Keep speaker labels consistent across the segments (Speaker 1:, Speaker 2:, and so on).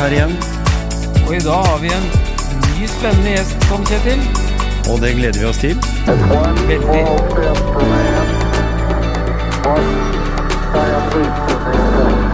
Speaker 1: her igjen,
Speaker 2: Og i dag har vi en ny spennende gjest, Tom Kjetil.
Speaker 1: og det gleder vi oss til.
Speaker 2: Veldig.
Speaker 3: One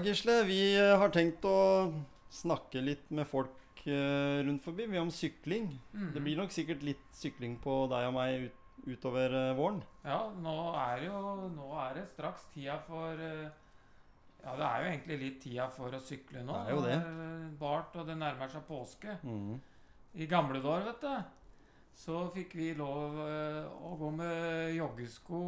Speaker 1: Gisle, vi eh, har tenkt å snakke litt med folk eh, rundt forbi, vi om sykling. Det blir nok sikkert litt sykling på deg og meg ut, utover eh, våren.
Speaker 2: Ja, nå er, jo, nå er det straks tida for Ja, det er jo egentlig litt tida for å sykle nå.
Speaker 1: Det er jo det.
Speaker 2: er Bart, og det nærmer seg påske.
Speaker 1: Mm.
Speaker 2: I gamle dager, vet du, så fikk vi lov å gå med joggesko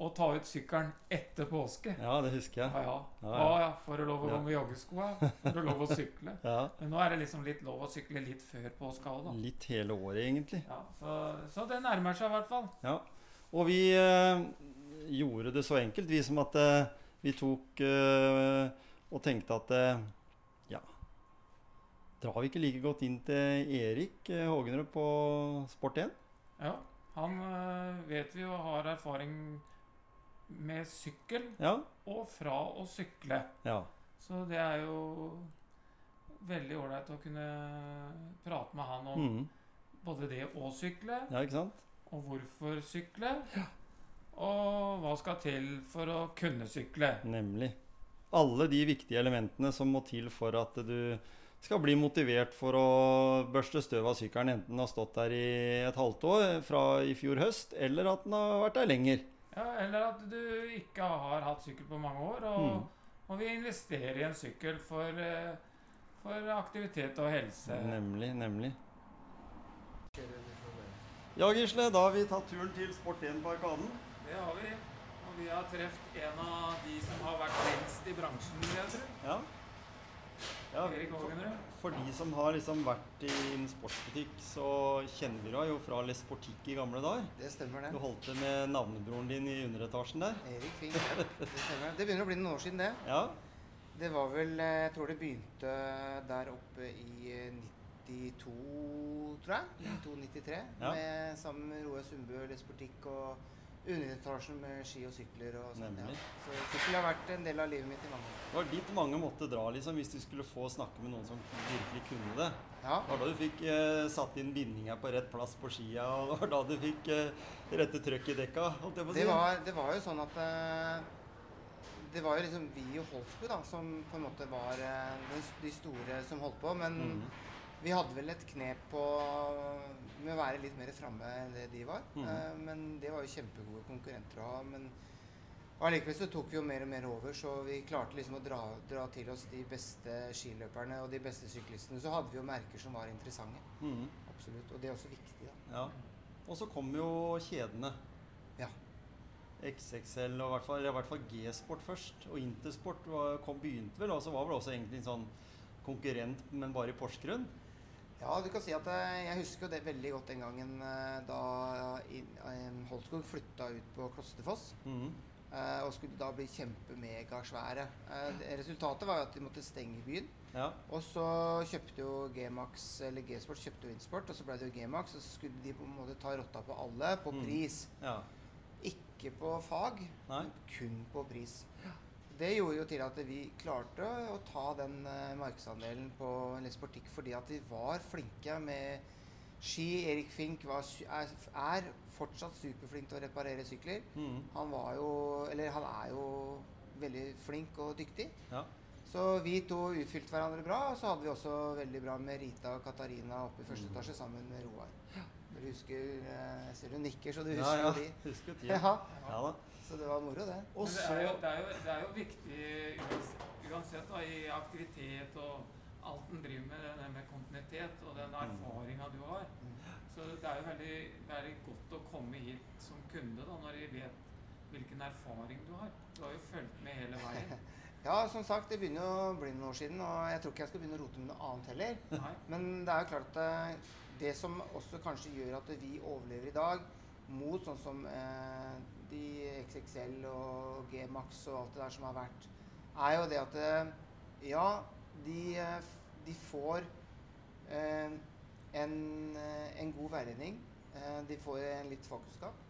Speaker 2: og ta ut sykkelen etter påske.
Speaker 1: Ja, det husker jeg.
Speaker 2: Ja, ja.
Speaker 1: Ja,
Speaker 2: ja. Får du lov å gå med joggesko, ja. får du lov å sykle.
Speaker 1: Ja,
Speaker 2: Men nå er det liksom litt lov å sykle litt før påska òg, da.
Speaker 1: Litt hele året, egentlig.
Speaker 2: Ja, så, så det nærmer seg i hvert fall.
Speaker 1: Ja. Og vi eh, gjorde det så enkelt, vi som at eh, vi tok eh, og tenkte at ja Drar vi ikke like godt inn til Erik Hågenrød Hågenrud på Sport1?
Speaker 2: Ja, han øh, vet vi jo har erfaring med sykkel
Speaker 1: Ja.
Speaker 2: og fra å sykle.
Speaker 1: ja.
Speaker 2: Så det er jo veldig ålreit å kunne prate med han om
Speaker 1: mm.
Speaker 2: både det å sykle,
Speaker 1: ja,
Speaker 2: og hvorfor sykle, og hva skal til for å kunne sykle.
Speaker 1: Nemlig. Alle de viktige elementene som må til for at du skal bli motivert for å børste støv av sykkelen, enten den har stått der i et halvt år fra i fjor høst, eller at den har vært der lenger.
Speaker 2: Ja, eller at du ikke har hatt sykkel på mange år, og,
Speaker 1: Mm.
Speaker 2: og vi investerer i en sykkel for, øh, for aktivitet og helse.
Speaker 1: Nemlig, nemlig. Ja, Gisle, da har vi tatt turen til Sport1 på Arkaden.
Speaker 2: Det har vi. Og vi har truffet en av de som har vært lengst i bransjen, vil jeg tro.
Speaker 1: Ja. Ja for, for de som har liksom vært i en sportsbutikk, så kjenner vi deg jo fra Les Sportique i gamle dager.
Speaker 4: Det stemmer,
Speaker 1: Du
Speaker 4: det.
Speaker 1: holdt til med navnebroren din i underetasjen der.
Speaker 4: Erik Fink. ja. Det stemmer. Det begynner å bli noen år siden, det.
Speaker 1: Ja.
Speaker 4: Det var vel Jeg tror det begynte der oppe i eh, 92, tror jeg. 92-93.
Speaker 1: Ja.
Speaker 4: Sammen med Roe Sundbø, Lesportikk og underetasjen med ski og sykler og sånt. Ja. Så sykkel har vært en del av livet mitt i mange år.
Speaker 1: Det var dit mange måtte dra liksom, hvis du skulle få snakke med noen som virkelig kunne det.
Speaker 4: Ja.
Speaker 1: Det var da du fikk eh, satt inn bindinga på rett plass på skia, og det var da du fikk eh, rette trøkk i dekka. å si.
Speaker 4: Det var, det var jo sånn at eh, Det var jo liksom vi og Holsbu da, som på en måte var eh, de, store som holdt på. Men
Speaker 1: Mhm.
Speaker 4: Vi hadde vel et knep på med å være litt mer framme enn det de var.
Speaker 1: Mm.
Speaker 4: Uh, men det var jo kjempegode konkurrenter å ha. Men allikevel så tok vi jo mer og mer over, så vi klarte liksom å dra, dra til oss de beste skiløperne og de beste syklistene. Så hadde vi jo merker som var interessante.
Speaker 1: Mm.
Speaker 4: Absolutt. Og det er også viktig, da.
Speaker 1: Ja. Og så kom jo kjedene.
Speaker 4: Ja.
Speaker 1: XXL og i hvert fall, i hvert fall G-sport først. Og Intersport var, kom, begynte vel, og så var vel også egentlig en sånn konkurrent, men bare i Porsgrunn.
Speaker 4: Ja, du kan si at eh, jeg husker jo det veldig godt den gangen eh, da eh, Holtskog flytta ut på Klosterfoss.
Speaker 1: Mhm.
Speaker 4: eh, Og skulle da bli kjempemegasvære. Resultatet var jo at de måtte stenge byen.
Speaker 1: Ja.
Speaker 4: Og så kjøpte jo G-Max, eller G-Sport kjøpte jo Insport, og så ble det jo G-Max. Og så skulle de på en måte ta rotta på alle på
Speaker 1: Mm.
Speaker 4: pris.
Speaker 1: ja.
Speaker 4: Ikke på fag,
Speaker 1: Nei.
Speaker 4: kun på pris. Det gjorde jo til at vi klarte å ta den eh, markedsandelen på Lesportikk fordi at de var flinke med ski. Erik Fink var, er, er fortsatt superflink til å reparere sykler.
Speaker 1: Mm.
Speaker 4: Han var jo Eller han er jo veldig flink og dyktig.
Speaker 1: ja.
Speaker 4: Så vi to utfylte hverandre bra. Og så hadde vi også veldig bra med Rita og Katarina oppe i første
Speaker 1: Mm.
Speaker 4: etasje sammen med Roar. Du husker eh, Jeg ser du nikker, så du
Speaker 1: husker
Speaker 4: husker
Speaker 1: ja.
Speaker 4: ja. de.
Speaker 1: Husker tida.
Speaker 4: Ja,
Speaker 1: Ja da.
Speaker 4: så det var moro, det.
Speaker 1: Og
Speaker 2: det, er jo, det, er jo, det er jo viktig uansett, da, i aktivitet og alt en driver med, det med kontinuitet og den erfaringa du har. Så det er jo veldig, veldig godt å komme hit som kunde da, når de vet hvilken erfaring du har. Du har jo fulgt med hele veien.
Speaker 4: Ja, som sagt, det begynner jo å bli noen år siden, og jeg tror ikke jeg skal begynne å rote med noe annet heller.
Speaker 2: Nei.
Speaker 4: Men det er jo klart at eh, det som også kanskje gjør at vi overlever i dag, mot sånn som eh, de XXL og G-Max og alt det der som har vært, er jo det at eh, ja, de, eh, de får eh, en, eh, en god veiledning. Eh, de får en litt fagkunnskap.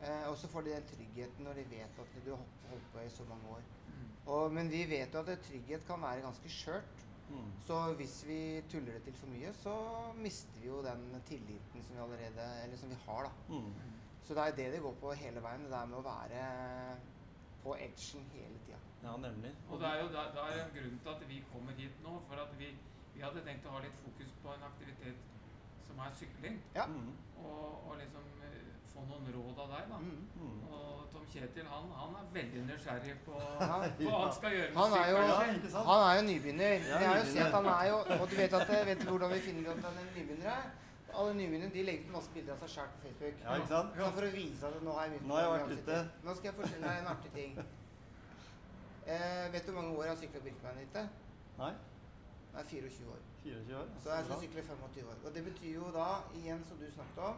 Speaker 4: Eh, og så får de den tryggheten når de vet at du har holdt på i så mange år.
Speaker 2: Mm.
Speaker 4: Og, men vi vet jo at trygghet kan være ganske skjørt.
Speaker 1: Mm.
Speaker 4: Så hvis vi tuller det til for mye, så mister vi jo den tilliten som vi allerede Eller som vi har, da.
Speaker 1: Mm.
Speaker 4: Så det er det det går på hele veien. Det der med å være på edgen hele tida.
Speaker 1: Ja, nemlig.
Speaker 2: Og det er jo da er en grunn til at vi kommer hit nå. For at vi, vi hadde tenkt å ha litt fokus på en aktivitet som er sykling.
Speaker 4: Ja.
Speaker 1: Mm.
Speaker 2: Og, og liksom få noen råd av deg, da.
Speaker 4: Mm.
Speaker 1: Mm.
Speaker 2: Og Tom Kjetil han, han er veldig nysgjerrig på
Speaker 4: Ja.
Speaker 2: hva han skal gjøre med
Speaker 4: Han er jo-
Speaker 2: sykkelen
Speaker 1: Ja?
Speaker 4: Han er jo nybegynner.
Speaker 1: Ja,
Speaker 4: jeg har jo sett at han er jo Og du vet, at, vet du hvordan vi finner ut at han er nybegynner? er? Alle nybegynnere de legger ut masse bilder av seg sjøl på Facebook.
Speaker 1: Ja, ikke sant?
Speaker 4: Så for å vise at nå har jeg begynt
Speaker 1: Nå har jeg vært ute.
Speaker 4: Nå skal jeg fortelle deg en artig ting. Eh, vet du hvor mange år jeg har sykla Birkebein hit?
Speaker 1: Nei?
Speaker 4: Det er 24 år.
Speaker 1: 24 år?
Speaker 4: Så jeg skal sykle 25 år. Og det betyr jo da, igjen som du snakket om,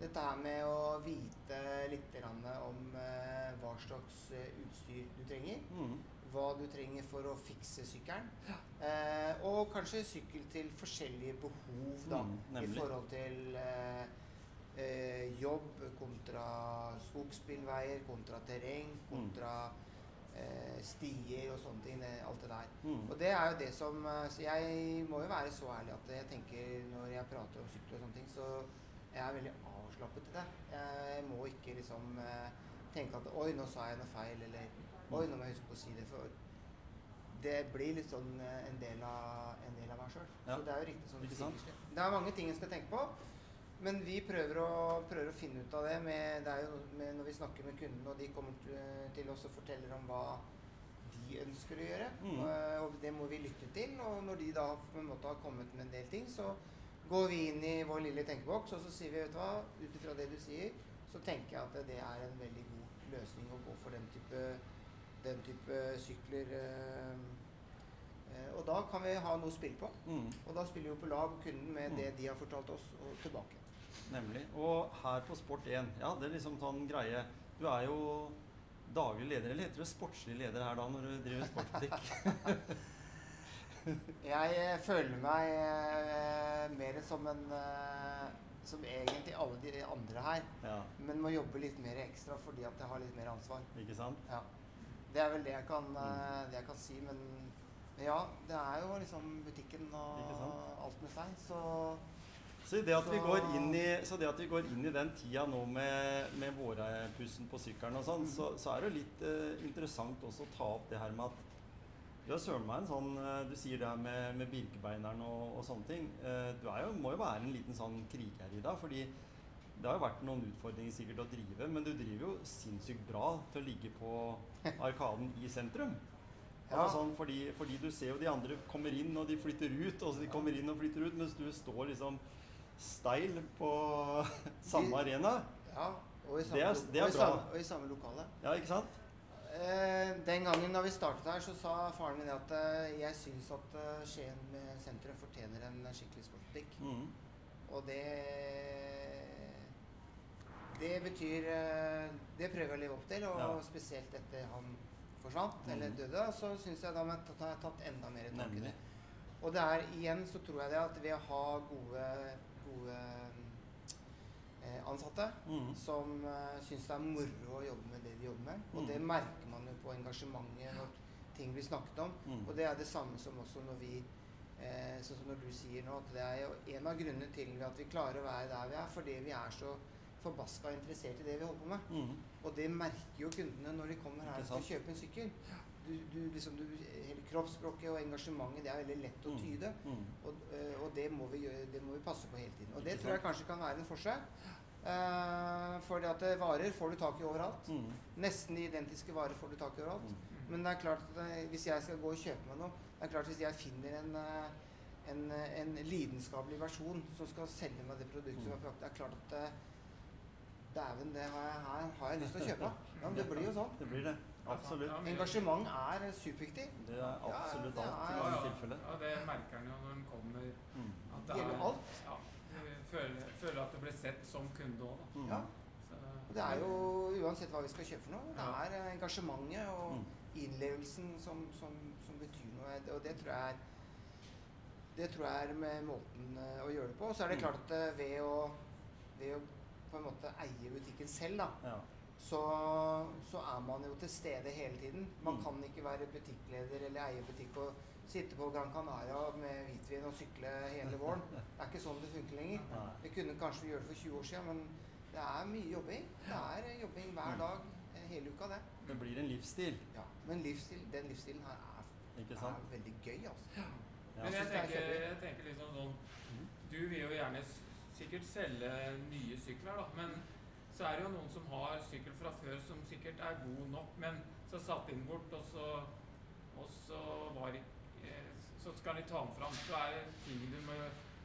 Speaker 4: dette her med å vite litt om eh, hva slags eh, utstyr du trenger.
Speaker 1: Mm.
Speaker 4: Hva du trenger for å fikse sykkelen. Eh, og kanskje sykkel til forskjellige behov, da.
Speaker 1: Mm,
Speaker 4: I forhold til eh, eh, jobb kontra skogsbilveier, kontra terreng, kontra eh, stier og sånne ting. Alt det der.
Speaker 1: Mm.
Speaker 4: Og det er jo det som Så jeg må jo være så ærlig at jeg tenker når jeg prater om sykkel og sånne ting, så jeg er veldig avslappet i det. Jeg må ikke liksom eh, tenke at Oi, nå sa jeg noe feil, eller Oi, nå må jeg huske på å si det. For det blir litt sånn eh, en del av, en del av meg sjøl.
Speaker 1: Ja.
Speaker 4: Så det er jo riktig som du sier. Det er mange ting en skal tenke på. Men vi prøver å, prøver å finne ut av det. Med, det jo med, når vi snakker med kundene, og de kommer til, til oss og forteller om hva de ønsker å gjøre.
Speaker 1: Mm.
Speaker 4: Og, Og det må vi lytte til. Og når de da på en måte har kommet med en del ting, så går vi inn i vår lille tenkeboks og så sier vi, vet du hva, ut ifra det du sier, så tenker jeg at det er en veldig god løsning å gå for den type, den type sykler. eh, eh, Og da kan vi ha noe å spille på.
Speaker 1: Mm.
Speaker 4: Og da spiller vi på lag kunden med
Speaker 1: Mm.
Speaker 4: det de har fortalt oss, og tilbake.
Speaker 1: Nemlig. Og her på Sport1, ja, det er liksom sånn greie Du er jo daglig leder, eller heter du sportslig leder her da, når du driver sportsbutikk?
Speaker 4: Jeg eh, føler meg eh, mer som en eh, Som egentlig alle de andre her.
Speaker 1: ja,
Speaker 4: Men må jobbe litt mer ekstra fordi at jeg har litt mer ansvar.
Speaker 1: ikke sant?
Speaker 4: Ja. Det er vel det jeg kan, eh, det jeg kan si, men, men ja, det er jo liksom butikken og alt med seg, så
Speaker 1: Så det at vi går inn i, så det at vi går inn i den tida nå med, med vårepussen på sykkelen og sånn, så, så er det jo litt eh, interessant også å ta opp det her med at du er søren meg en sånn eh, Du sier det her med, med birkebeineren og, og sånne ting. Eh, du er jo, må jo være en liten sånn kriger i deg, fordi det har jo vært noen utfordringer sikkert å drive, men du driver jo sinnssykt bra til å ligge på Arkaden i sentrum.
Speaker 4: Ja.
Speaker 1: Altså sånn, fordi, fordi du ser jo de andre kommer inn og de flytter ut, og så de kommer inn og flytter ut, mens du står liksom steil på samme
Speaker 4: De-
Speaker 1: arena.
Speaker 4: ja. Og i
Speaker 1: Det
Speaker 4: samme,
Speaker 1: er- det er
Speaker 4: og i samme, og i samme lokale.
Speaker 1: Ja, ikke sant?
Speaker 4: Eh, den gangen da vi startet her, så sa faren min at eh, jeg syns at eh, Skien med sentrum fortjener en skikkelig sportsbutikk.
Speaker 1: Mm.
Speaker 4: Og det Det betyr eh, Det prøver jeg å leve opp til, og
Speaker 1: Ja.
Speaker 4: spesielt etter han forsvant, eller
Speaker 1: Mhm.
Speaker 4: døde, så syns jeg da at jeg har tatt enda mer i det. Og det er igjen så tror jeg det at ved å ha gode, gode ansatte
Speaker 1: Mm.
Speaker 4: som uh, syns det er moro å jobbe med det de jobber med. Og
Speaker 1: Mm.
Speaker 4: det merker man jo på engasjementet når ting blir snakket om.
Speaker 1: Mm.
Speaker 4: Og det er det samme som også når vi eh, Sånn som når du sier nå, at det er jo en av grunnene til at vi klarer å være der vi er, fordi vi er så forbaska interessert i det vi holder på med.
Speaker 1: Mm.
Speaker 4: Og det merker jo kundene når de kommer her og skal kjøpe en sykkel. Du, du, liksom, du, hele kroppsspråket og engasjementet det er veldig lett å
Speaker 1: Mm.
Speaker 4: tyde.
Speaker 1: Mm.
Speaker 4: Og, øh, og det, må vi gjøre, det må vi passe på hele tiden. Og det tror jeg kanskje kan være en forskjell. Uh, for det at varer får du tak i overalt.
Speaker 1: Mm.
Speaker 4: Nesten identiske varer får du tak i overalt.
Speaker 1: Mm.
Speaker 4: Men det er klart at eh, hvis jeg skal gå og kjøpe meg noe Det er klart hvis jeg finner en, eh, en, eh, en lidenskapelig versjon som skal selge meg det produktet som er praktisk, det er klart at eh, Dæven, det har jeg, her har jeg lyst til å kjøpe. Ja, men det blir jo sånn.
Speaker 1: Det blir det. Absolutt.
Speaker 4: Engasjement er superviktig.
Speaker 1: Det er absolutt
Speaker 4: Ja,
Speaker 1: alt i
Speaker 4: er-
Speaker 1: mange
Speaker 2: ja,
Speaker 1: tilfeller.
Speaker 2: ja, det merker han jo når en kommer.
Speaker 1: Mm.
Speaker 2: At
Speaker 4: Det gjelder alt.
Speaker 2: Ja, blir sett som kunde òg, da.
Speaker 1: Mm.
Speaker 4: Ja.
Speaker 2: Så,
Speaker 4: det er jo uansett hva vi skal kjøpe for noe, det er eh, engasjementet og
Speaker 1: Mm.
Speaker 4: innlevelsen som, som, som betyr noe. Og det tror jeg er det tror jeg er med måten eh, å gjøre det på. Og så er det
Speaker 1: Mm.
Speaker 4: klart at eh, ved å, ved å på en måte eie butikken selv, da,
Speaker 1: Ja.
Speaker 4: Så, så er man jo til stede hele tiden. Man
Speaker 1: Mm.
Speaker 4: kan ikke være butikkleder eller eie butikk og sitte på Gran Canaria med hvitvin og sykle hele våren. Det er ikke sånn det funker lenger.
Speaker 1: Vi
Speaker 4: Det kunne kanskje vi gjøre det for 20 år siden, men det er mye jobbing. Det er eh, jobbing hver
Speaker 1: Mm.
Speaker 4: dag eh, hele uka, det.
Speaker 1: Det blir en livsstil,
Speaker 4: Ja. Men livsstil, den livsstilen her er,
Speaker 1: ikke
Speaker 4: er veldig gøy, altså.
Speaker 1: Ja.
Speaker 2: Men jeg
Speaker 4: er
Speaker 2: tenker, jeg tenker liksom sånn
Speaker 1: Mhm.
Speaker 2: Du vil jo gjerne sikkert selge nye sykler, da. Men så er det jo noen som har sykkel fra før som sikkert er god nok, men så satt inn bort, og så, og så var det eh, Så skal de ta den fram. Så er det ting du må,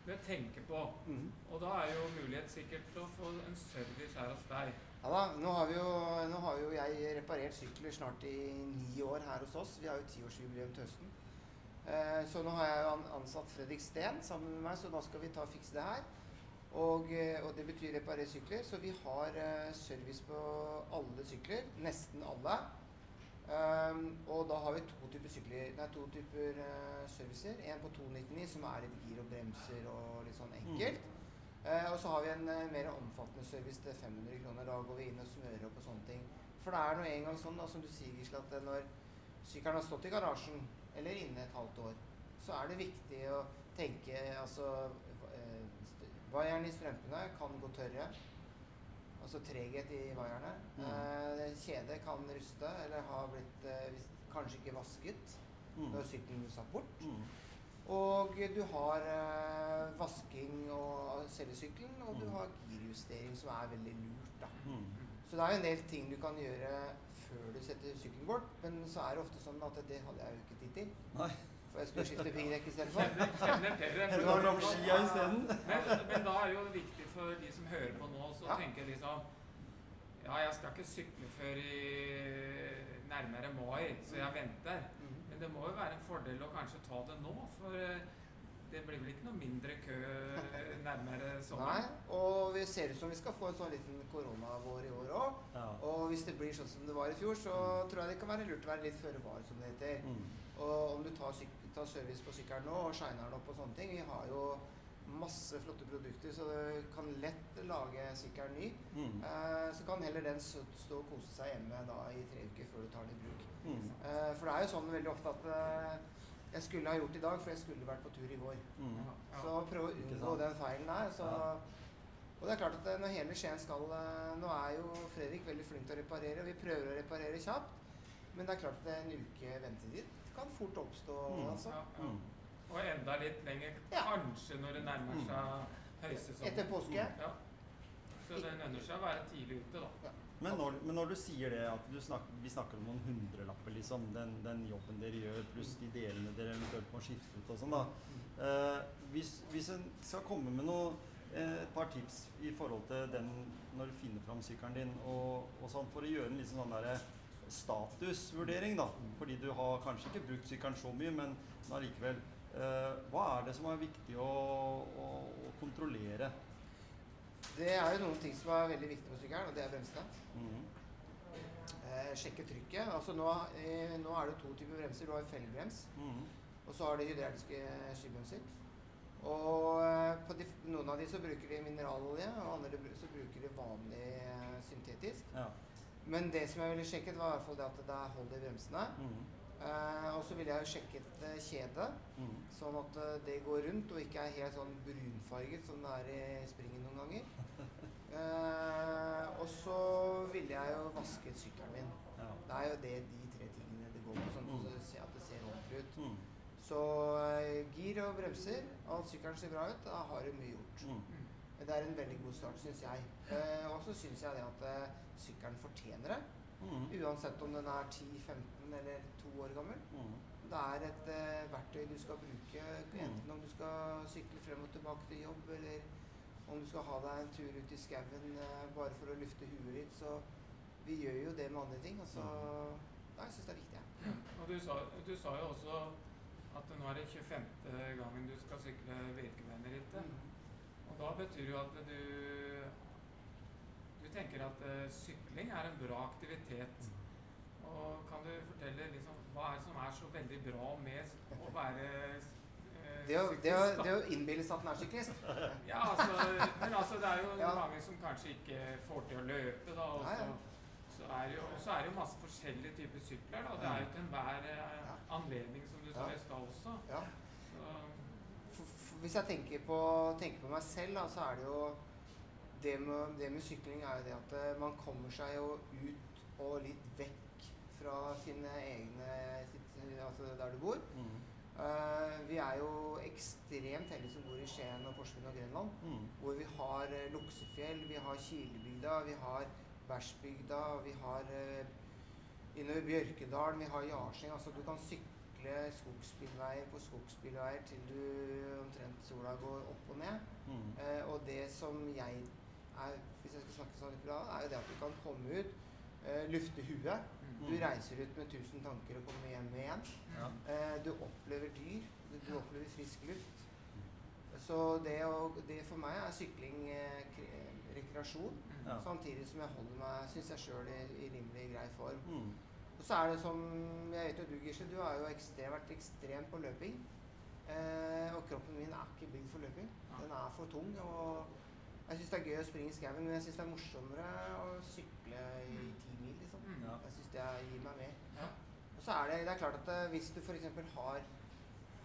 Speaker 2: må tenke på.
Speaker 4: Mhm.
Speaker 2: Og da er jo mulighet sikkert til å få en service her hos deg.
Speaker 4: Ja da, nå har, vi jo, nå har jo jeg reparert sykler snart i ni år her hos oss. Vi har jo tiårsjubileum til høsten. Eh, så nå har jeg jo ansatt Fredrik Steen sammen med meg, så da skal vi ta og fikse det her. Og, eh, og det betyr reparere sykler. Så vi har eh, service på alle sykler. Nesten alle. Um, og da har vi to typer sykler, nei, to typer uh, servicer. En på 299 som er litt gir og bremser og litt sånn enkelt. Eh, og så har vi en uh, mer omfattende service til 500 kroner. Da går vi inn og smører opp og sånne ting. For det er nå en gang sånn, da, som du sier, Gisle, at når sykkelen har stått i garasjen eller inne et halvt år, så er det viktig å tenke altså Vaieren i strømpene kan gå tørre. Altså treghet i vaierne.
Speaker 1: Mm.
Speaker 4: Eh, kjedet kan ruste eller ha blitt eh, kanskje ikke vasket
Speaker 1: Mm.
Speaker 4: når sykkelen er satt bort.
Speaker 1: Mm.
Speaker 4: Og du har eh, vasking av selve sykkelen, og du
Speaker 1: Mm.
Speaker 4: har girjustering, som er veldig lurt. da.
Speaker 1: Mm.
Speaker 4: Så det er jo en del ting du kan gjøre før du setter sykkelen bort, men så er det ofte sånn at det hadde jeg jo ikke tid til.
Speaker 1: Nei.
Speaker 4: For jeg skulle skifte piggdekk istedenfor.
Speaker 2: Men, men da er det jo viktig for de som hører på nå, så
Speaker 4: Ja.
Speaker 2: tenker liksom Ja, jeg skal ikke sykle før i nærmere mai, så jeg venter.
Speaker 4: Mhm.
Speaker 2: Men det må jo være en fordel å kanskje ta det nå, for eh, det blir vel ikke noe mindre kø nærmere
Speaker 4: Nei, og vi ser ut som vi skal få en sånn liten koronavår i år òg.
Speaker 1: Ja.
Speaker 4: Og hvis det blir sånn som det var i fjor, så tror jeg det kan være lurt å være litt føre var, som det heter.
Speaker 1: Mm.
Speaker 4: Og om du tar, syk tar service på sykkelen nå og shiner den opp og sånne ting Vi har jo masse flotte produkter, så du kan lett lage sykkelen ny.
Speaker 1: Mm.
Speaker 4: Eh, så kan heller den stå og kose seg hjemme da i tre uker før du tar den i bruk.
Speaker 1: Mm.
Speaker 4: Eh, for det er jo sånn veldig ofte at eh, jeg skulle ha gjort i dag, for jeg skulle vært på tur i går.
Speaker 1: Mm.
Speaker 2: Ja.
Speaker 4: Så prøv å unngå den feilen der. Så,
Speaker 1: Ja.
Speaker 4: Og det er klart at eh, når hele Skien skal eh, Nå er jo Fredrik veldig flink til å reparere, og vi prøver å reparere kjapt. Men det er klart at en uke ventetid kan fort oppstå,
Speaker 1: Mm.
Speaker 4: altså.
Speaker 2: Ja, ja.
Speaker 1: Mm.
Speaker 2: Og enda litt lenger,
Speaker 4: Ja.
Speaker 2: kanskje når det nærmer
Speaker 1: Mm.
Speaker 2: seg høysesongen.
Speaker 4: Etter påske.
Speaker 2: Ja. Så det lønner seg å være tidlig ute, da.
Speaker 1: Men når, men når du sier det, at du snakker, vi snakker om noen hundrelapper, liksom, den, den jobben dere gjør, pluss de delene dere eventuelt må skifte ut og sånn, da. Eh, hvis, hvis en skal komme med noe, eh, et par tips i forhold til den når du finner fram sykkelen din, og, og sånn, for å gjøre den liksom sånn derre statusvurdering, da. Fordi du har kanskje ikke brukt sykkelen så mye, men, allikevel. Eh, hva er det som er viktig å, å, å kontrollere?
Speaker 4: Det er jo noen ting som er veldig viktig på sykkelen, og det er bremsene.
Speaker 1: Mhm.
Speaker 4: Eh, sjekke trykket. Altså nå, eh, nå er det to typer bremser. Du har fellebrems,
Speaker 1: Mhm.
Speaker 4: og så har du hydrauliske skibremser. Og eh, på de, noen av de så bruker de mineralolje, og andre så bruker de vanlig syntetisk.
Speaker 1: Ja.
Speaker 4: Men det som jeg ville sjekket, var i hvert fall det at det er hold i bremsene.
Speaker 1: Mm.
Speaker 4: Uh, og så ville jeg jo sjekket uh, kjedet,
Speaker 1: mm.
Speaker 4: sånn at uh, det går rundt og ikke er helt sånn brunfarget som det er i springen noen ganger. Og så ville jeg jo vasket sykkelen min.
Speaker 1: Ja.
Speaker 4: Det er jo det de tre tingene det går på, sånn
Speaker 1: Mm.
Speaker 4: ser- at det ser ordentlig ut.
Speaker 1: Mm.
Speaker 4: Så gir og bremser, og at sykkelen ser bra ut, da har du mye gjort. Det er en veldig god start, syns jeg. Eh, og så syns jeg det at eh, sykkelen fortjener det.
Speaker 1: Mm.
Speaker 4: Uansett om den er 10-15 eller 2 år gammel.
Speaker 1: Mm.
Speaker 4: Det er et eh, verktøy du skal bruke,
Speaker 1: Mm.
Speaker 4: enten om du skal sykle frem og tilbake til jobb, eller om du skal ha deg en tur ut i skauen eh, bare for å lufte huet ditt. Så vi gjør jo det med andre ting. Altså, nei, jeg syns det er viktig. Ja.
Speaker 2: Og du sa, du sa jo også at nå er det 25. gangen du skal sykle Birkebeinerrittet. Og da betyr jo at du tenker at uh, sykling er en bra aktivitet. Og kan du fortelle liksom, hva er det som er så veldig bra med å være eh,
Speaker 4: Det å, det, å,
Speaker 2: syklist, da?
Speaker 4: det å innbille seg at den er syklist.
Speaker 2: Ja, altså, men altså, det er jo
Speaker 4: Ja.
Speaker 2: mange som kanskje ikke får til å løpe, da. Og så, så, er det jo, og så er det jo masse forskjellige typer sykler, da. Det er jo til enhver eh, anledning, som du sa i stad også.
Speaker 4: Ja.
Speaker 2: Så,
Speaker 4: For, for hvis jeg tenker på, tenker på meg selv, da, så er det jo det med, det med sykling er jo det at eh, man kommer seg jo ut og litt vekk fra sine egne sitt, Altså der du bor.
Speaker 1: Mm.
Speaker 4: Uh, vi er jo ekstremt heldige som bor i Skien og Porsgrunn og Grenland.
Speaker 1: Mm.
Speaker 4: Hvor vi har uh, Luksefjell, vi har Kilebygda, vi har Bærsbygda, vi har uh, innover Bjørkedalen, vi har Jarseng. Altså du kan sykle skogsbilveier på skogsbilveier til du omtrent sola går opp og ned.
Speaker 1: Mm.
Speaker 4: Eh, og det som jeg er, hvis jeg skal snakke sånn litt bra, er jo det at du kan komme ut, eh, lufte huet. Du
Speaker 1: Mm.
Speaker 4: reiser ut med tusen tanker og kommer hjem igjen.
Speaker 1: Ja.
Speaker 4: Eh, du opplever dyr, du, du opplever frisk luft. Så det, å, det for meg er sykling eh, kre- rekreasjon.
Speaker 1: Ja.
Speaker 4: samtidig som jeg holder meg, syns jeg sjøl, i, i rimelig grei form.
Speaker 1: Mm.
Speaker 4: Så er det som Jeg vet jo du, Gisle, du har jo ekstrem, vært ekstrem på løping. Eh, og kroppen min er ikke bygd for løping. Den er for tung. Og jeg syns det er gøy å springe i skauen, men jeg syns det er morsommere å sykle i ti mil, liksom.
Speaker 2: Mm.
Speaker 1: Ja.
Speaker 4: Jeg syns det gir meg mer.
Speaker 2: Ja.
Speaker 4: Og så er det, det er klart at eh, hvis du f.eks. har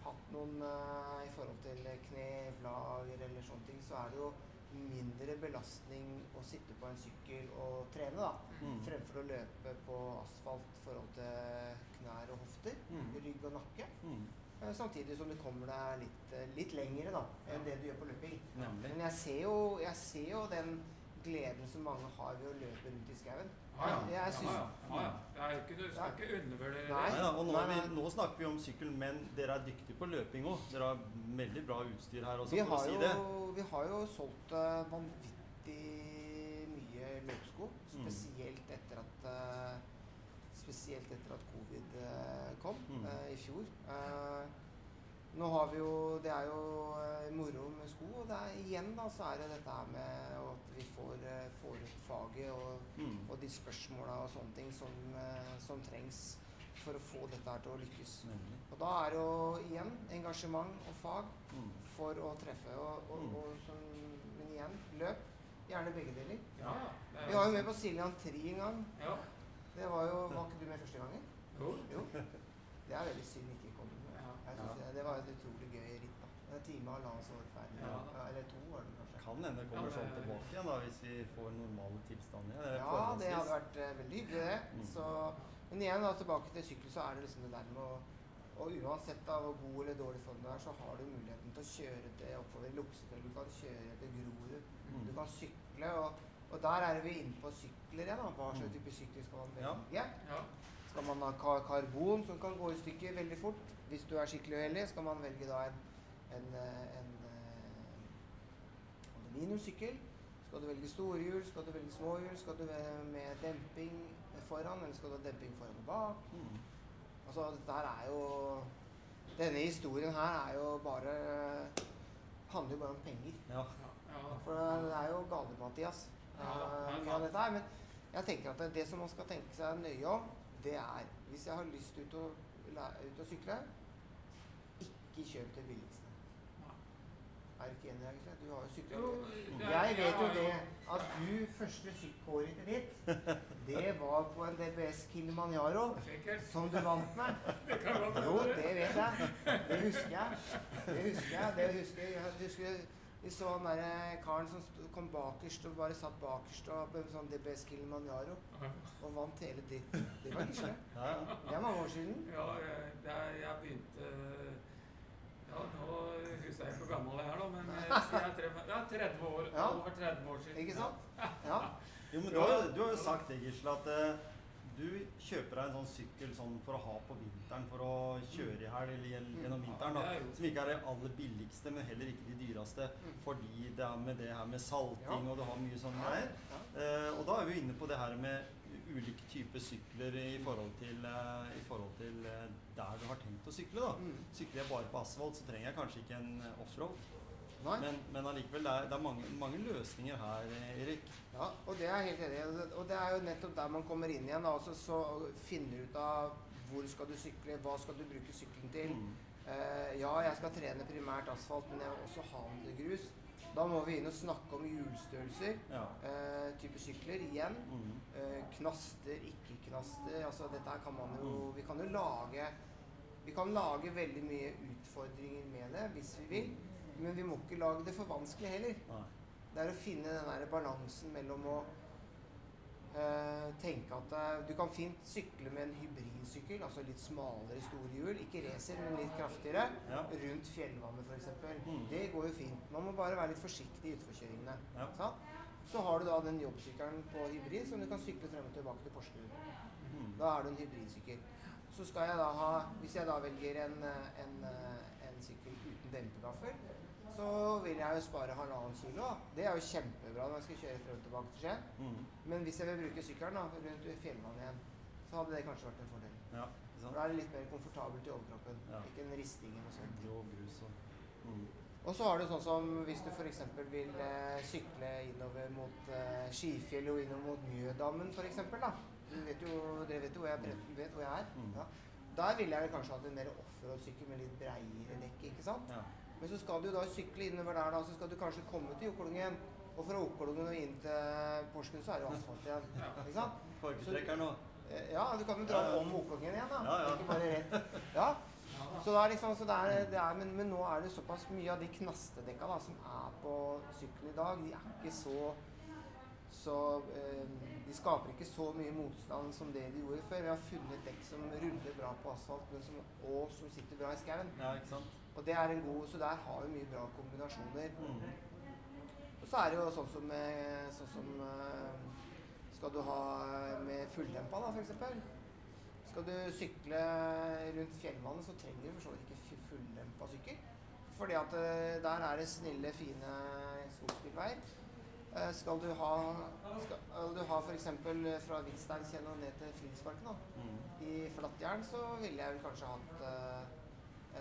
Speaker 4: hatt noen eh, i forhold til kne, knevlager eller sånne ting, så er det jo mindre belastning å sitte på en sykkel og trene, da.
Speaker 1: Mm.
Speaker 4: Fremfor å løpe på asfalt i forhold til knær og hofter,
Speaker 1: Mm.
Speaker 4: rygg og nakke.
Speaker 1: Mm.
Speaker 4: Eh, Samtidig som du kommer deg litt, eh, litt lengre da, enn det du gjør på løping. Men jeg ser, jo, jeg ser jo den gleden som mange har ved å løpe rundt i skauen.
Speaker 2: Ja, ja.
Speaker 4: Jeg
Speaker 2: ja,
Speaker 4: syns-
Speaker 2: ja, ja, ja. Ikke, du skal ikke undervurdere det.
Speaker 1: Og nå, er vi, nå snakker vi om sykkel, men dere er dyktige på løping òg. Dere har veldig bra utstyr her også,
Speaker 4: Vi
Speaker 1: for å
Speaker 4: har,
Speaker 1: si
Speaker 4: jo,
Speaker 1: det.
Speaker 4: vi har jo solgt uh, vanvittig mye løpesko.
Speaker 1: Mm.
Speaker 4: Spesielt etter at uh, Spesielt etter at covid uh, kom
Speaker 1: Mm.
Speaker 4: eh, i fjor. Nå har vi jo Det er jo eh, moro med sko, og det er, igjen da så er det dette her med at vi får, eh, får ut faget og,
Speaker 1: Mm.
Speaker 4: og de spørsmåla og sånne ting som, eh, som trengs for å få dette her til å lykkes.
Speaker 1: Mm.
Speaker 4: Og da er det jo igjen engasjement og fag
Speaker 1: Mm.
Speaker 4: for å treffe. Og, og,
Speaker 1: Mm.
Speaker 4: og som, men igjen, løp. Gjerne begge deler.
Speaker 2: Ja,
Speaker 4: Vi var jo med på Siljan Tri en gang.
Speaker 2: Ja.
Speaker 4: Det var jo, Var ikke du med første gangen?
Speaker 2: Jo.
Speaker 4: Jo. Det er veldig synd ikke kom med.
Speaker 2: Ja.
Speaker 4: Jeg synes det, det var et utrolig gøy ritt. da. En time og halvannen så var det ferdig.
Speaker 2: Ja.
Speaker 4: Ja, eller to var det kanskje.
Speaker 1: Kan hende det kommer sånn tilbake igjen da, hvis vi får normale tilstander. igjen,
Speaker 4: Ja, det hadde vært uh, veldig hyggelig, det.
Speaker 1: Mm.
Speaker 4: Så, men igjen, da, tilbake til sykkel, så er det liksom det der med å Og uansett da, hvor god eller dårlig form du er, så har du muligheten til å kjøre til oppover i Luksefjell. Du kan kjøre til Grorud.
Speaker 1: Mm.
Speaker 4: Du kan sykle. Og, og der er vi inne på sykler igjen. da. Hva slags
Speaker 1: Mm.
Speaker 4: type sykler skal man velge?
Speaker 2: Ja.
Speaker 4: Skal man ha ka- karbon som kan gå i stykker veldig fort? Hvis du er skikkelig uheldig, skal man velge da en, en, en, en eh, aluminiumssykkel. Skal du velge storhjul, skal du velge småhjul, skal du ve- med demping foran, eller skal du ha demping foran og bak?
Speaker 1: Mm.
Speaker 4: Altså, dette her er jo Denne historien her er jo bare handler jo bare om penger.
Speaker 1: Ja.
Speaker 2: Ja.
Speaker 4: For det er jo Gale-Mathias,
Speaker 2: Ja, ja, er
Speaker 4: eh, dette her. Men jeg tenker at det, det som man skal tenke seg nøye om, det er Hvis jeg har lyst ut å, ut å sykle, ikke kjøp det billigste. Er du ikke enig, egentlig? Du har jo
Speaker 2: er-
Speaker 4: Jeg vet jo det at du første sykkelåret ditt, det var på en DBS Kilimanjaro som du vant med. Jo, det vet jeg. Det husker jeg. Det husker jeg. Det husker jeg. jeg husker vi så han derre karen som kom bakerst og bare satt bakerst og på en sånn DBS Kilimanjaro og vant hele dritten. Det var Gisle.
Speaker 1: Ja, ja.
Speaker 4: Det er mange år siden.
Speaker 2: Ja, jeg, jeg begynte Ja, nå husker jeg ikke hvor gammel jeg er, da, men jeg er 30 år.
Speaker 4: Ja.
Speaker 2: Over 30 år siden.
Speaker 4: Ikke sant? Ja.
Speaker 1: Jo, men du har, jo- du har jo sagt det, Gisle, at uh, du kjøper deg en sånn sykkel sånn for å ha på vinteren, for å kjøre i helg eller gjennom vinteren.
Speaker 2: Det er
Speaker 1: da, Som ikke er det aller billigste, men heller ikke de dyreste.
Speaker 4: Mm.
Speaker 1: Fordi det er med det her med salting, og du har mye sånne
Speaker 4: her.
Speaker 1: greier.
Speaker 4: Ja.
Speaker 1: Eh, og da er vi inne på det her med ulike typer sykler i forhold til, uh, i forhold til eh, der du har tenkt å sykle. da.
Speaker 4: Mm.
Speaker 1: Sykler jeg bare på asfalt, så trenger jeg kanskje ikke en eh, offroad. Men, men allikevel, det er, det er mange, mange løsninger her, Erik.
Speaker 4: Ja, og det er helt enig. Og det- er jo nettopp der man kommer inn igjen. Altså, så finner ut av hvor skal du sykle, hva skal du bruke sykkelen til.
Speaker 1: Mm.
Speaker 4: Uh, ja, jeg skal trene primært asfalt, men jeg vil også ha til grus. Da må vi inn og snakke om hjulstørrelser,
Speaker 1: Ja.
Speaker 4: eh, type sykler igjen.
Speaker 1: Mm.
Speaker 4: Eh, knaster, ikke-knaster. Altså dette her kan man jo Vi kan jo lage Vi kan lage veldig mye utfordringer med det hvis vi vil. Men vi må ikke lage det for vanskelig heller.
Speaker 1: Nei.
Speaker 4: Det er å finne den der balansen mellom å tenke at eh, du kan fint sykle med en hybridsykkel, altså litt smalere store hjul, ikke racer, men litt kraftigere,
Speaker 1: Ja.
Speaker 4: rundt fjellvannet f.eks.
Speaker 1: Mm.
Speaker 4: Det går jo fint. Man må bare være litt forsiktig i utforkjøringene.
Speaker 1: Ja.
Speaker 4: Sant? Så har du da den jobbsykkelen på hybrid som du kan sykle frem og tilbake til Porsgrunn.
Speaker 1: Mm.
Speaker 4: Da er du en hybridsykkel. Så skal jeg da ha Hvis jeg da velger en, eh, en, eh, en sykkel uten dempegaffel, så vil jeg jo spare halvannen kilo. Det er jo kjempebra når jeg skal kjøre frem og tilbake til Skien.
Speaker 1: Mm.
Speaker 4: Men hvis jeg vil bruke sykkelen da, rundt Fjellvannet igjen, så hadde det kanskje vært en fordel.
Speaker 1: Ja,
Speaker 4: For da er det litt mer komfortabelt i overkroppen.
Speaker 1: Ja.
Speaker 4: Ikke en risting eller noe sånt.
Speaker 1: Grå grus og mm.
Speaker 4: Og så har du sånn som hvis du f.eks. vil eh, sykle innover mot eh, Skifjell og innover mot Mjødammen f.eks. Du vet jo, dere vet jo hvor jeg, bre- vet hvor jeg er.
Speaker 1: Mm.
Speaker 4: Ja. Der ville jeg kanskje hatt en mer offroad-sykkel med litt breiere dekk. ikke sant?
Speaker 1: Ja.
Speaker 4: Men så skal du da sykle innover der, da, så skal du kanskje komme til Jokkolungen. Og fra Jokkolungen og inn til Porsgrunn så er det jo asfalt igjen. ikke sant?
Speaker 1: Fargetrekkeren og
Speaker 4: Eh, Ja, du kan jo dra
Speaker 1: Ja,
Speaker 4: om Jokkolungen igjen, da.
Speaker 1: Ja, ja.
Speaker 4: Ikke bare rett. Ja,
Speaker 2: Ja,
Speaker 4: så det er liksom, så det er, det er, men, men nå er det såpass mye av de knastedekka da, som er på sykkelen i dag, de er ikke så så eh, De skaper ikke så mye motstand som det de gjorde før. Vi har funnet dekk som ruller bra på asfalt, men som, og som sitter bra i skauen.
Speaker 1: Ja, ikke sant?
Speaker 4: Og det er en god, Så der har vi mye bra kombinasjoner.
Speaker 1: Mm.
Speaker 4: Og så er det jo sånn som, sånn som eh, Skal du ha med fulldempa, da, f.eks. Skal du sykle rundt fjellvannet, så trenger du for så vidt ikke fulldempa sykkel. Fordi at eh, der er det snille, fine skogsbilveier. Eh, Skal du ha, skal du ha f.eks. fra Hvitsteinkjenn og ned til Frihetsparken,
Speaker 1: Mm.
Speaker 4: i flattjern, så ville jeg vel kanskje hatt eh,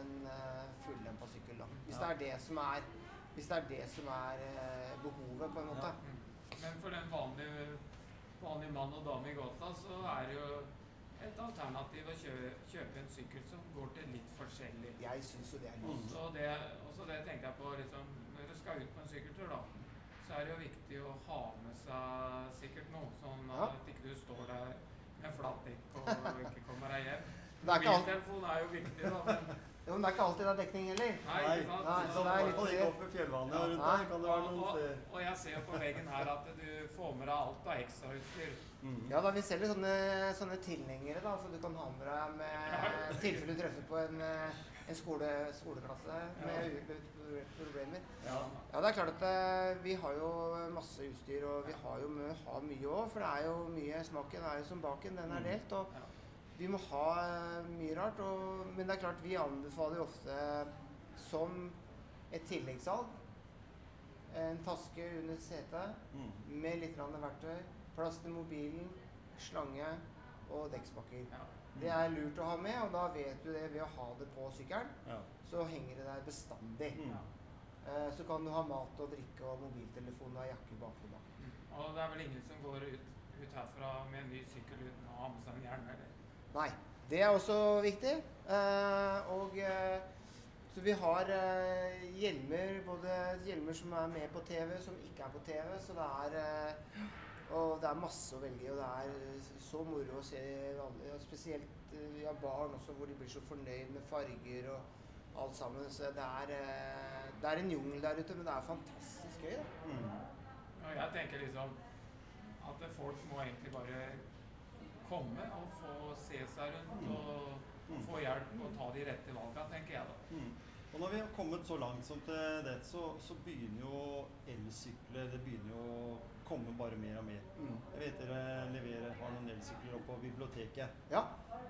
Speaker 4: en uh, på sykkel, da. Hvis det er det som er, det er, det som er eh, behovet, på en måte.
Speaker 2: Mm. Men for den vanlige, vanlige mann og dame i gata, så er det jo et alternativ å kjøpe, kjøpe en sykkel som går til litt forskjellig.
Speaker 4: Jeg syns jo det er lurt.
Speaker 2: Så det, også det tenker jeg på liksom, Når du skal ut på en sykkeltur, da, så er det jo viktig å ha med seg sikkert noe. Sånn
Speaker 4: Ja.
Speaker 2: at ikke du står der med flatt dekk og ikke kommer deg hjem.
Speaker 4: Det er
Speaker 2: Mobiltelefon er jo viktig, da. Men,
Speaker 4: Jo, men det er ikke alltid det er dekning heller.
Speaker 2: nei, ikke sant?
Speaker 4: Nei,
Speaker 1: Så det
Speaker 4: er litt
Speaker 1: å ikke opp i fjellvannet ja, rundt der. Kan det være noen
Speaker 2: og,
Speaker 1: steder
Speaker 2: og jeg ser på veggen her at du får med deg alt av ekstrautstyr.
Speaker 1: mm.
Speaker 4: Ja da, vi selger sånne, sånne tilhengere, da, så du kan ha med deg med tilfelle du treffer på en, eh, en skole, skoleklasse med problemer.
Speaker 1: Ja.
Speaker 4: Ja, det er klart at eh, vi har jo masse utstyr, og vi har jo mye, har mye òg. For det er jo mye Smaken er jo som baken, den er
Speaker 1: Mm.
Speaker 4: delt. Og
Speaker 2: Ja.
Speaker 4: Vi må ha eh, mye rart. Og, men det er klart, vi anbefaler jo ofte som et tilleggssalg en taske under setet
Speaker 1: Mm.
Speaker 4: med litt verktøy, plass til mobilen, slange og dekkspakker.
Speaker 2: Ja.
Speaker 4: Det er lurt å ha med, og da vet du det ved å ha det på sykkelen.
Speaker 1: Ja.
Speaker 4: Så henger det der bestandig.
Speaker 1: Mm.
Speaker 4: Eh, Så kan du ha mat og drikke og mobiltelefon og jakke da.
Speaker 2: Mm. Og det er vel ingen som går ut, ut herfra med en ny sykkel uten å ha med seg en hjelm, eller?
Speaker 4: Nei, det er også viktig. Eh, og eh, så vi har eh, hjelmer, både hjelmer som er med på TV, som ikke er på TV. Så det er Og det er masse å velge i, og det er så moro å se alle, spesielt vi har barn også, hvor de blir så fornøyd med farger og alt sammen. Så det er, det er en jungel der ute, men det er fantastisk gøy. da.
Speaker 1: Mm.
Speaker 2: Jeg tenker liksom at folk må egentlig bare komme og få se seg rundt og
Speaker 1: Mm.
Speaker 2: få hjelp og ta de rette valgene, tenker jeg da.
Speaker 1: Mm. Og når vi har kommet så langt som til det, så, så begynner jo elsykler Det begynner jo å komme bare mer og mer.
Speaker 4: Mm.
Speaker 1: Jeg vet dere leverer, har noen elsykler oppe på biblioteket.
Speaker 4: Ja.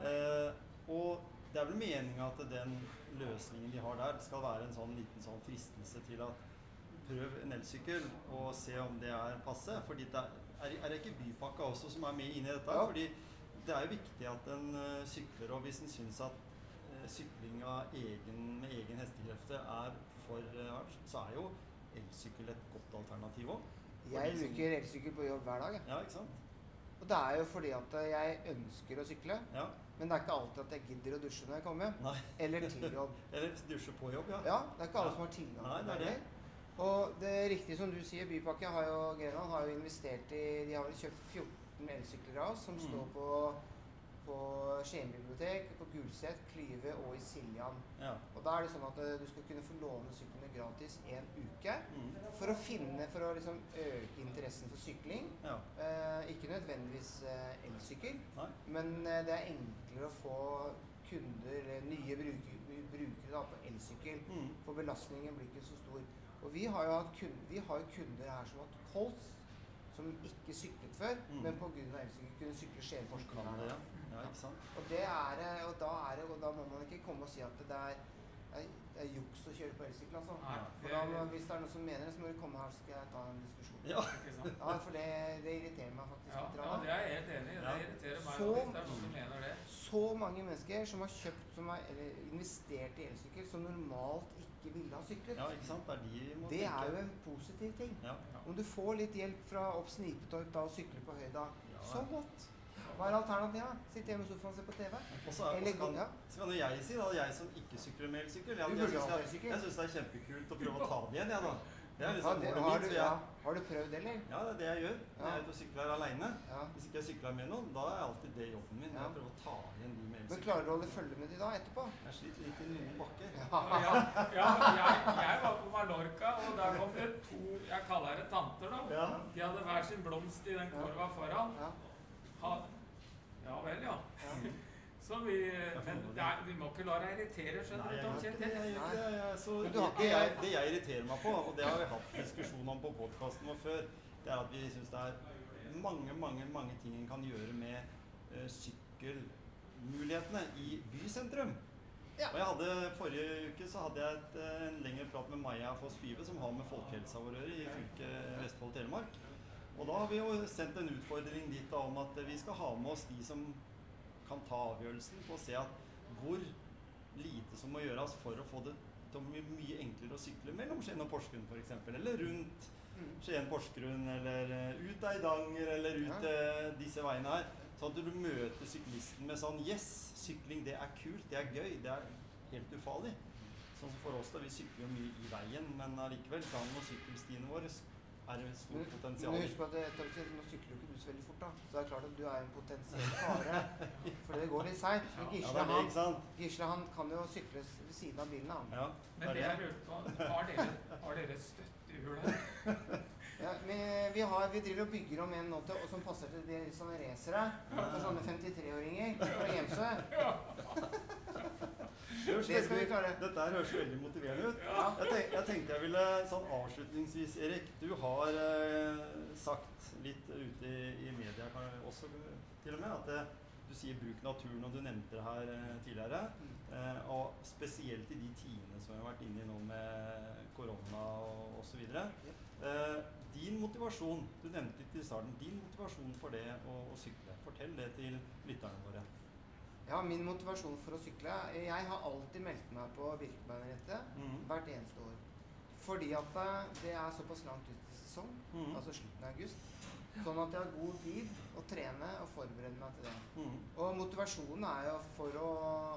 Speaker 1: Eh, og det er vel meninga at den løsningen de har der, skal være en sånn liten sånn fristelse til at prøv en elsykkel og se om det er passe. Fordi det er, er det ikke bypakka også som er med inni dette?
Speaker 4: Ja.
Speaker 1: Fordi det er jo viktig at en eh, sykler, og hvis en syns at eh, sykling egen, med egen hestekrefter er for hardt, eh, så er jo elsykkel et godt alternativ òg.
Speaker 4: Jeg bruker elsykkel på jobb hver dag.
Speaker 1: Ja, ikke sant?
Speaker 4: Og det er jo fordi at jeg ønsker å sykle.
Speaker 1: Ja.
Speaker 4: Men det er ikke alltid at jeg gidder å dusje når jeg kommer hjem.
Speaker 1: Nei.
Speaker 4: Eller til jobb.
Speaker 1: Eller dusje på jobb, ja.
Speaker 4: Ja, det er ikke alle
Speaker 1: Ja.
Speaker 4: som har tilgang
Speaker 1: Nei,
Speaker 4: til
Speaker 1: det det.
Speaker 4: Og det er riktig som du sier, Bypakke har jo, Grenland har jo investert i De har vel kjøpt 14 elsykler av oss som
Speaker 1: Mm.
Speaker 4: står på, på Skien bibliotek, på Gulset, Klyve og i Siljan.
Speaker 1: ja.
Speaker 4: Og da er det sånn at eh, du skal kunne få låne syklene gratis en uke.
Speaker 1: Mm.
Speaker 4: For å finne, for å liksom øke interessen for sykling.
Speaker 1: ja.
Speaker 4: Eh, ikke nødvendigvis eh, elsykkel,
Speaker 1: Nei.
Speaker 4: men eh, det er enklere å få kunder, eller nye bruker, brukere da, på elsykkel.
Speaker 1: Mm.
Speaker 4: For belastningen blir ikke så stor. Og vi har jo, hatt kunder, vi har kunder her som har hatt kols, som ikke syklet før,
Speaker 1: Mm.
Speaker 4: men pga. elsykkel kunne sykle Skien-Porsgrunn.
Speaker 1: Ja. ja. Ikke sant?
Speaker 4: Og det er og da er og da må man ikke komme og si at det er, det er, er juks å kjøre på elsykkel, altså.
Speaker 2: Nei,
Speaker 4: For da, hvis det er noen som mener det, så må du komme her, så skal jeg ta en diskusjon.
Speaker 1: Ja.
Speaker 4: Ja, for det, det irriterer meg faktisk
Speaker 2: Ja,
Speaker 4: litt.
Speaker 2: ja, det er jeg helt enig i. Det
Speaker 1: Ja.
Speaker 2: irriterer meg
Speaker 4: Så-
Speaker 2: hvis det er noen som mener det.
Speaker 4: Så mange mennesker som har kjøpt, som har eller investert i elsykkel, som normalt ikke ville ha syklet.
Speaker 1: ja, ikke sant? Det er de
Speaker 4: Det er jo en positiv ting.
Speaker 1: Ja.
Speaker 4: Om du får litt hjelp fra opp Snipetorp da og sykler på høyda,
Speaker 1: Ja.
Speaker 4: så godt. Hva er alternativet? Sitte hjemme i sofaen og se på TV?
Speaker 1: Og så, kan, kan jo jeg si, da, jeg som ikke sykler med elsykkel Jeg, jeg syns det er kjempekult å prøve å ta det igjen, jeg, da. Det
Speaker 4: Ja, det, har, du,
Speaker 1: prøvd
Speaker 4: det,
Speaker 1: jeg,
Speaker 4: har du prøvd, eller?
Speaker 1: ja, det er det jeg gjør. Når jeg er ute og sykler aleine.
Speaker 4: Ja.
Speaker 1: Hvis ikke jeg sykler med noen, da er alltid det jobben min.
Speaker 4: Ja.
Speaker 1: Jeg prøver å ta igjen de med
Speaker 4: Men klarer du å holde følge med de da etterpå?
Speaker 1: Jeg sliter litt i noen bakker.
Speaker 2: Ja, ja, jeg, jeg var på Mallorca, og der kom det to Jeg kaller det tanter, da.
Speaker 1: Ja.
Speaker 2: De hadde hver sin blomst i den korva foran.
Speaker 4: Ja.
Speaker 2: Ha, ja vel, ja.
Speaker 4: ja.
Speaker 2: Så vi Men det er, vi må ikke la deg irritere, skjønner
Speaker 1: Nei,
Speaker 2: du, Tom
Speaker 1: ikke det.
Speaker 2: Kjetil.
Speaker 1: Jeg det. Jeg, er så,
Speaker 4: Men du har ikke-
Speaker 1: jeg, det jeg irriterer meg på, og det har vi hatt diskusjon om på podkasten vår før, det er at vi syns det er mange, mange mange ting en kan gjøre med uh, sykkelmulighetene i bysentrum.
Speaker 4: Ja.
Speaker 1: Og jeg hadde, Forrige uke så hadde jeg et, eh, en lengre prat med Maja Foss Five, som har med folkehelsa vår å gjøre i fylket Vestfold og Telemark. Og da har vi jo sendt en utfordring dit da, om at vi skal ha med oss de som kan ta avgjørelsen på å se at hvor lite som må gjøres for å få det til å bli mye enklere å sykle mellom Skien og Porsgrunn f.eks. Eller rundt
Speaker 4: Mm.
Speaker 1: Skien-Porsgrunn, eller eh, ut Eidanger, eller ut ja. disse veiene her. Sånn at du møter syklisten med sånn Yes, sykling det er kult, det er gøy, det er helt ufarlig. Sånn som for oss, da. Vi sykler jo mye i veien, men allikevel, gang- og sykkelstiene våre er det
Speaker 4: Men,
Speaker 1: potensial.
Speaker 4: men husk på at det, Torp, nå sykler jo ikke du så veldig fort, da. Så det er klart at du er en potensiell fare. For det går litt seint. Men
Speaker 1: Ja,
Speaker 4: Gisle, han. Gisle han kan jo sykle ved siden av bilen, han.
Speaker 1: Ja,
Speaker 2: Men det jeg lurte på, har dere, har dere støttehjul her?
Speaker 4: Ja, vi, vi, har, vi driver og bygger om en nå til, og som passer til de sånne racere. For sånne 53-åringer på Gjemsø.
Speaker 1: Det
Speaker 4: skal vi klare.
Speaker 1: Dette her høres veldig motiverende ut. Jeg, tenk, jeg tenkte jeg ville sånn avslutningsvis, Erik. Du har eh, sagt litt ute i, i media kan jeg også til og med at det, du sier 'bruk naturen', og du nevnte det her eh, tidligere. Eh, og spesielt i de tidene som vi har vært inne i nå med korona og osv. Eh, din motivasjon, du nevnte litt i starten, din motivasjon for det å, å sykle. Fortell det til lytterne våre.
Speaker 4: Ja, min motivasjon for å sykle Jeg har alltid meldt meg på Birkebeinerrittet
Speaker 1: mm.
Speaker 4: hvert eneste år. Fordi at eh, det er såpass langt ut i sesong,
Speaker 1: mm.
Speaker 4: altså slutten av august. Sånn at jeg har god tid å trene og forberede meg til det.
Speaker 1: Mm.
Speaker 4: Og motivasjonen er jo for å,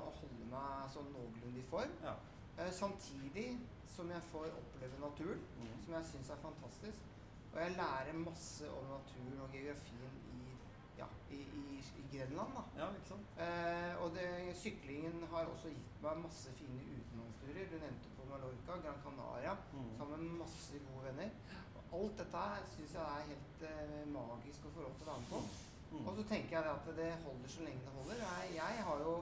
Speaker 4: å holde meg sånn noenlunde i form.
Speaker 1: Ja.
Speaker 4: Eh, samtidig som jeg får oppleve naturen,
Speaker 1: Mhm.
Speaker 4: som jeg syns er fantastisk. Og jeg lærer masse om naturen og geografien ja, i, i, i Grenland. da.
Speaker 1: ja, ikke sant?
Speaker 4: Eh, og det, syklingen har også gitt meg masse fine utenlandsturer. Du nevnte på Mallorca, Gran Canaria,
Speaker 1: mm.
Speaker 4: sammen med masse gode venner. Og alt dette syns jeg er helt eh, magisk å få lov til å være med på.
Speaker 1: Mm.
Speaker 4: Og så tenker jeg det at det holder så lenge det holder. Jeg, jeg har jo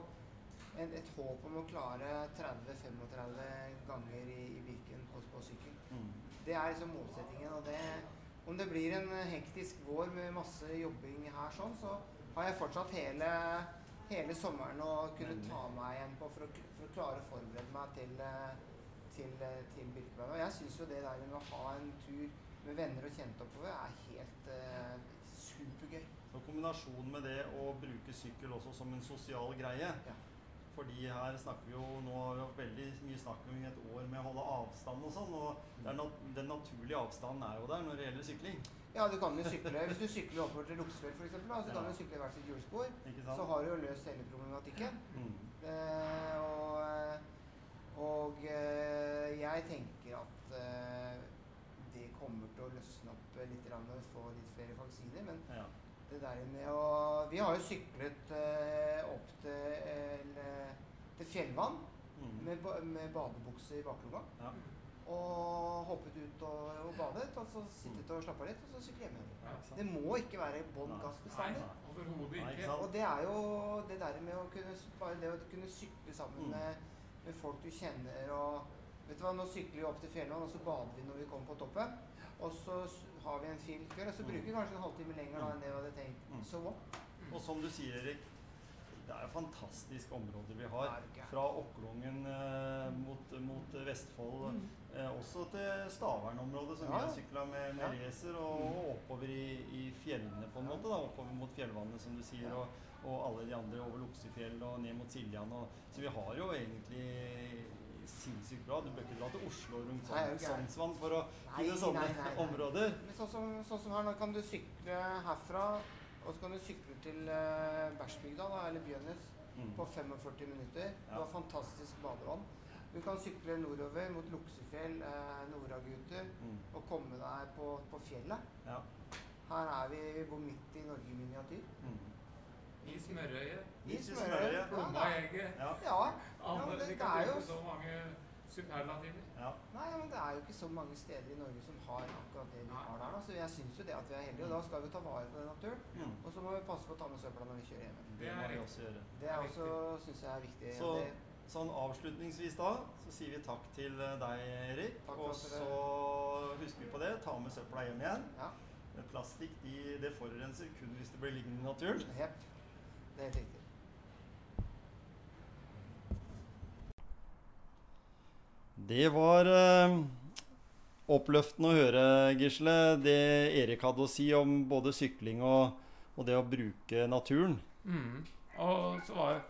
Speaker 4: et, et håp om å klare 30-35 ganger i, i Birken på, på sykkel.
Speaker 1: Mm.
Speaker 4: Det er liksom målsettingen. Og det, om det blir en hektisk vår med masse jobbing her sånn, så har jeg fortsatt hele, hele sommeren å kunne ta meg igjen på for å, for å klare å forberede meg til, eh, til, eh, til Birkebein. Og jeg syns jo det der med å ha en tur med venner og kjente oppover er helt uh, supergøy.
Speaker 1: Så kombinasjonen med det å bruke sykkel også som en sosial greie
Speaker 4: Ja.
Speaker 1: Fordi her snakker vi jo Nå har vi veldig mye snakk om et år med å holde avstand og sånn. Og det nat den naturlige avstanden er jo der når det gjelder sykling.
Speaker 4: Ja, du kan jo sykle Hvis du sykler oppover til Luksfjell f.eks., så kan
Speaker 1: Ja.
Speaker 4: du sykle hvert sitt hjulspor. Så har du jo løst hele problematikken.
Speaker 1: Mm.
Speaker 4: Eh, og og eh, jeg tenker at eh, det kommer til å løsne opp eh, litt når vi får litt flere vaksiner. Men
Speaker 1: Ja.
Speaker 4: Det der med å Vi har jo syklet eh, opp til, eller, til Fjellvann
Speaker 1: Mm.
Speaker 4: med, med badebukse i baklomma.
Speaker 1: Ja.
Speaker 4: Og hoppet ut og, og badet, og så sittet og slappa litt, og så syklet hjem igjen.
Speaker 2: Ja.
Speaker 4: Det må ikke være bånn gass bestandig.
Speaker 2: overhodet
Speaker 1: ikke.
Speaker 4: Og det er jo det der med å kunne Bare det å kunne sykle sammen
Speaker 1: Mm.
Speaker 4: med, med folk du kjenner og Vet du hva, nå sykler vi opp til Fjellvann, og så bader vi når vi kommer på toppen. Og så har vi en fin kveld, og så
Speaker 1: Mm.
Speaker 4: bruker vi kanskje en halvtime lenger da enn det vi hadde tenkt.
Speaker 1: Mm.
Speaker 4: Så what?
Speaker 1: Og som du sier, Erik, det er jo områder område vi har. Fra Okklungen eh, mot, mot Vestfold,
Speaker 4: Mm.
Speaker 1: eh, også til Stavern-området, som
Speaker 4: Ja,
Speaker 1: vi har sykla med, med
Speaker 4: Ja.
Speaker 1: racer, og oppover i, i fjellene, på en måte. da, Oppover mot fjellvannet, som du sier, og, og alle de andre over Luksefjell og ned mot Siljan. Og, så vi har jo egentlig sinnssykt bra. Du bør ikke dra til Oslo rundt
Speaker 4: er
Speaker 1: sånn? Sognsvann for å finne sånne
Speaker 4: nei, nei, nei.
Speaker 1: områder.
Speaker 4: Men sånn som, sånn som her, nå kan du sykle herfra, og så kan du sykle til uh, Bæsjbygda, eller Bjønnes,
Speaker 1: Mm.
Speaker 4: på 45 minutter. Du har fantastisk badevann. Du kan sykle nordover mot Luksefjell, eh, Noragutu,
Speaker 1: Mm.
Speaker 4: og komme deg på, på fjellet.
Speaker 1: Ja.
Speaker 4: Her er vi, vi bor midt i Norge miniatyr.
Speaker 1: Mm.
Speaker 2: I smørøyet,
Speaker 4: I
Speaker 1: i
Speaker 4: smørøyet.
Speaker 2: plomma
Speaker 4: da.
Speaker 2: egget
Speaker 1: Ja.
Speaker 4: ja.
Speaker 2: ja
Speaker 4: men det- det er jo-
Speaker 2: så mange superlativer.
Speaker 1: ja.
Speaker 4: Nei, men det er jo ikke så mange steder i Norge som har akkurat det vi
Speaker 2: Nei.
Speaker 4: har der. Da. Så jeg syns jo det at vi er heldige, og da skal vi ta vare på den naturen.
Speaker 1: Mm.
Speaker 4: Og så må vi passe på å ta med søpla når vi kjører hjem.
Speaker 1: Det
Speaker 2: Det er
Speaker 1: må vi også gjøre.
Speaker 4: Det er også, syns jeg er viktig.
Speaker 1: Så
Speaker 4: det,
Speaker 1: sånn avslutningsvis da, så sier vi takk til eh, deg, Erik.
Speaker 4: Takk
Speaker 1: Og så husker vi på det. Ta med søpla hjem igjen.
Speaker 4: ja,
Speaker 1: Plastikk de, det forurenser kun hvis det blir liggende i naturen.
Speaker 4: Jepp. Det er helt riktig.
Speaker 1: Det var eh, oppløftende å høre, Gisle, det Erik hadde å si om både sykling og, og det å bruke naturen.
Speaker 2: Mm. Og så var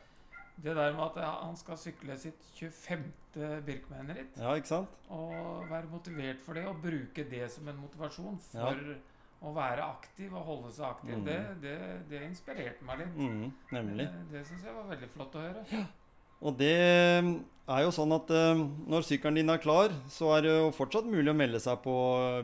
Speaker 2: det der med at han skal sykle sitt 25. Birkbeiner-ritt,
Speaker 1: Ja, ikke sant?
Speaker 2: og være motivert for det, og bruke det som en motivasjon for Ja. Å være aktiv og holde seg aktiv,
Speaker 1: Mm.
Speaker 2: det, det, det inspirerte meg litt.
Speaker 1: Mm, nemlig.
Speaker 2: Det, det syns jeg var veldig flott å høre.
Speaker 1: Og det er jo sånn at eh, når sykkelen din er klar, så er det jo fortsatt mulig å melde seg på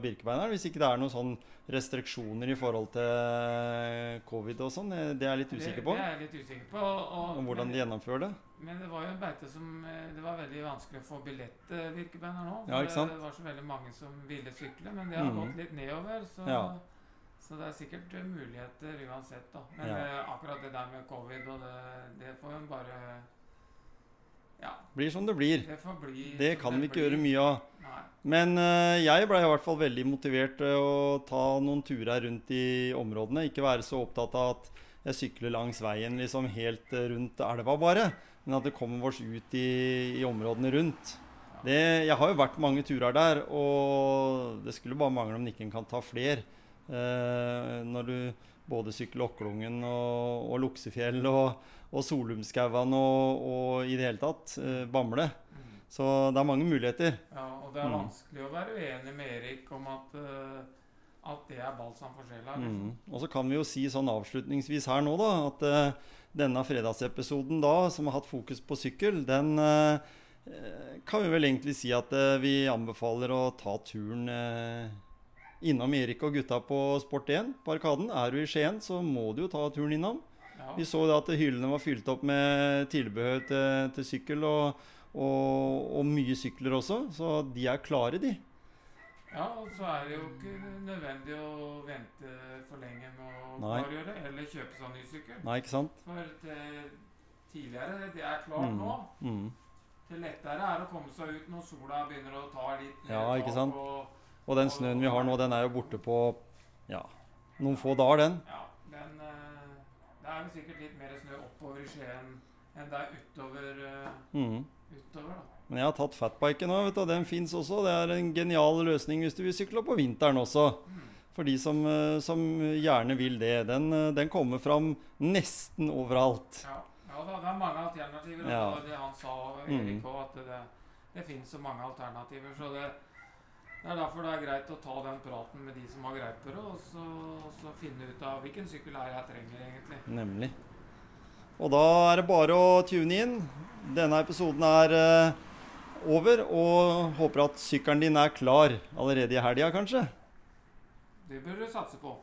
Speaker 1: Birkebeineren. Hvis ikke det er noen sånn restriksjoner i forhold til covid og sånn. eh, Det er jeg litt usikker på.
Speaker 2: Det, det er jeg litt usikker på. Og,
Speaker 1: og hvordan
Speaker 2: men,
Speaker 1: de gjennomfører det.
Speaker 2: men det var jo en beite som eh, Det var veldig vanskelig å få billett til Birkebeiner nå.
Speaker 1: Ja, ikke sant?
Speaker 2: Det var så veldig mange som ville sykle, men det har
Speaker 1: mm.
Speaker 2: gått litt nedover. Så,
Speaker 1: Ja.
Speaker 2: så det er sikkert eh, muligheter uansett, da. Men
Speaker 1: Ja.
Speaker 2: eh, akkurat det der med covid og det, det får en bare Ja,
Speaker 1: Blir som det blir.
Speaker 2: det får bli
Speaker 1: Det
Speaker 2: kan
Speaker 1: kan vi ikke
Speaker 2: blir.
Speaker 1: gjøre mye av.
Speaker 2: Nei.
Speaker 1: Men uh, jeg blei i hvert fall veldig motivert til å ta noen turer rundt i områdene. Ikke være så opptatt av at jeg sykler langs veien liksom helt eh, rundt elva bare. Men at det kommer oss ut i, i områdene rundt. Det, jeg har jo vært mange turer der, og det skulle bare mangle om ikke kan ta flere. Eh, når du både sykler Okklungen og, og Luksefjell og, og Solumskauan og, og i det hele tatt eh, Bamble.
Speaker 2: Mm.
Speaker 1: Så det er mange muligheter.
Speaker 2: Ja, og det er
Speaker 1: Mm.
Speaker 2: vanskelig å være uenig med Erik om at, uh, at det er balsam for sjela. Liksom.
Speaker 1: Mm. Og så kan vi jo si sånn avslutningsvis her nå, da, at uh, denne fredagsepisoden da, som har hatt fokus på sykkel, den eh, kan vi vel egentlig si at vi anbefaler å ta turen innom Erik og gutta på Sport1 på Arkaden. Er du i Skien, så må du jo ta turen innom. Vi så da at hyllene var fylt opp med tilbehør til, til sykkel, og, og, og mye sykler også. Så de er klare, de.
Speaker 2: Ja, og så er det jo ikke nødvendig å vente for lenge med å klargjøre, eller kjøpe seg ny sykkel.
Speaker 1: Nei, ikke sant?
Speaker 2: For til tidligere, det er klart
Speaker 1: Mm.
Speaker 2: nå.
Speaker 1: Mm.
Speaker 2: Det lettere er å komme seg ut når sola begynner å ta litt
Speaker 1: ned.
Speaker 2: Ja,
Speaker 1: ikke sant?
Speaker 2: Og,
Speaker 1: Og den snøen vi har nå, den er jo borte på ja, noen få dager, den.
Speaker 2: ja, den, eh, det er vel sikkert litt mer snø oppover i Skien enn det er utover,
Speaker 1: Mm.
Speaker 2: utover da.
Speaker 1: Men jeg har tatt fatbike nå, vet du, og den fins også. Det er en genial løsning hvis du vil sykle på vinteren også.
Speaker 2: Mm.
Speaker 1: For de som, eh, som gjerne vil det. Den, eh, den kommer fram nesten overalt.
Speaker 2: Ja, ja, da, det er mange alternativer.
Speaker 1: Ja.
Speaker 2: Det han sa, Erik, også, at det, det finnes så mange alternativer. Så det, det er derfor det er greit å ta den praten med de som har greie på det, og så, og så finne ut av hvilken sykkel er jeg trenger, egentlig.
Speaker 1: Nemlig. Og da er det bare å tune inn. Denne episoden er eh, over, og håper at sykkelen din er klar allerede i helga, kanskje.
Speaker 2: Det bør du satse på.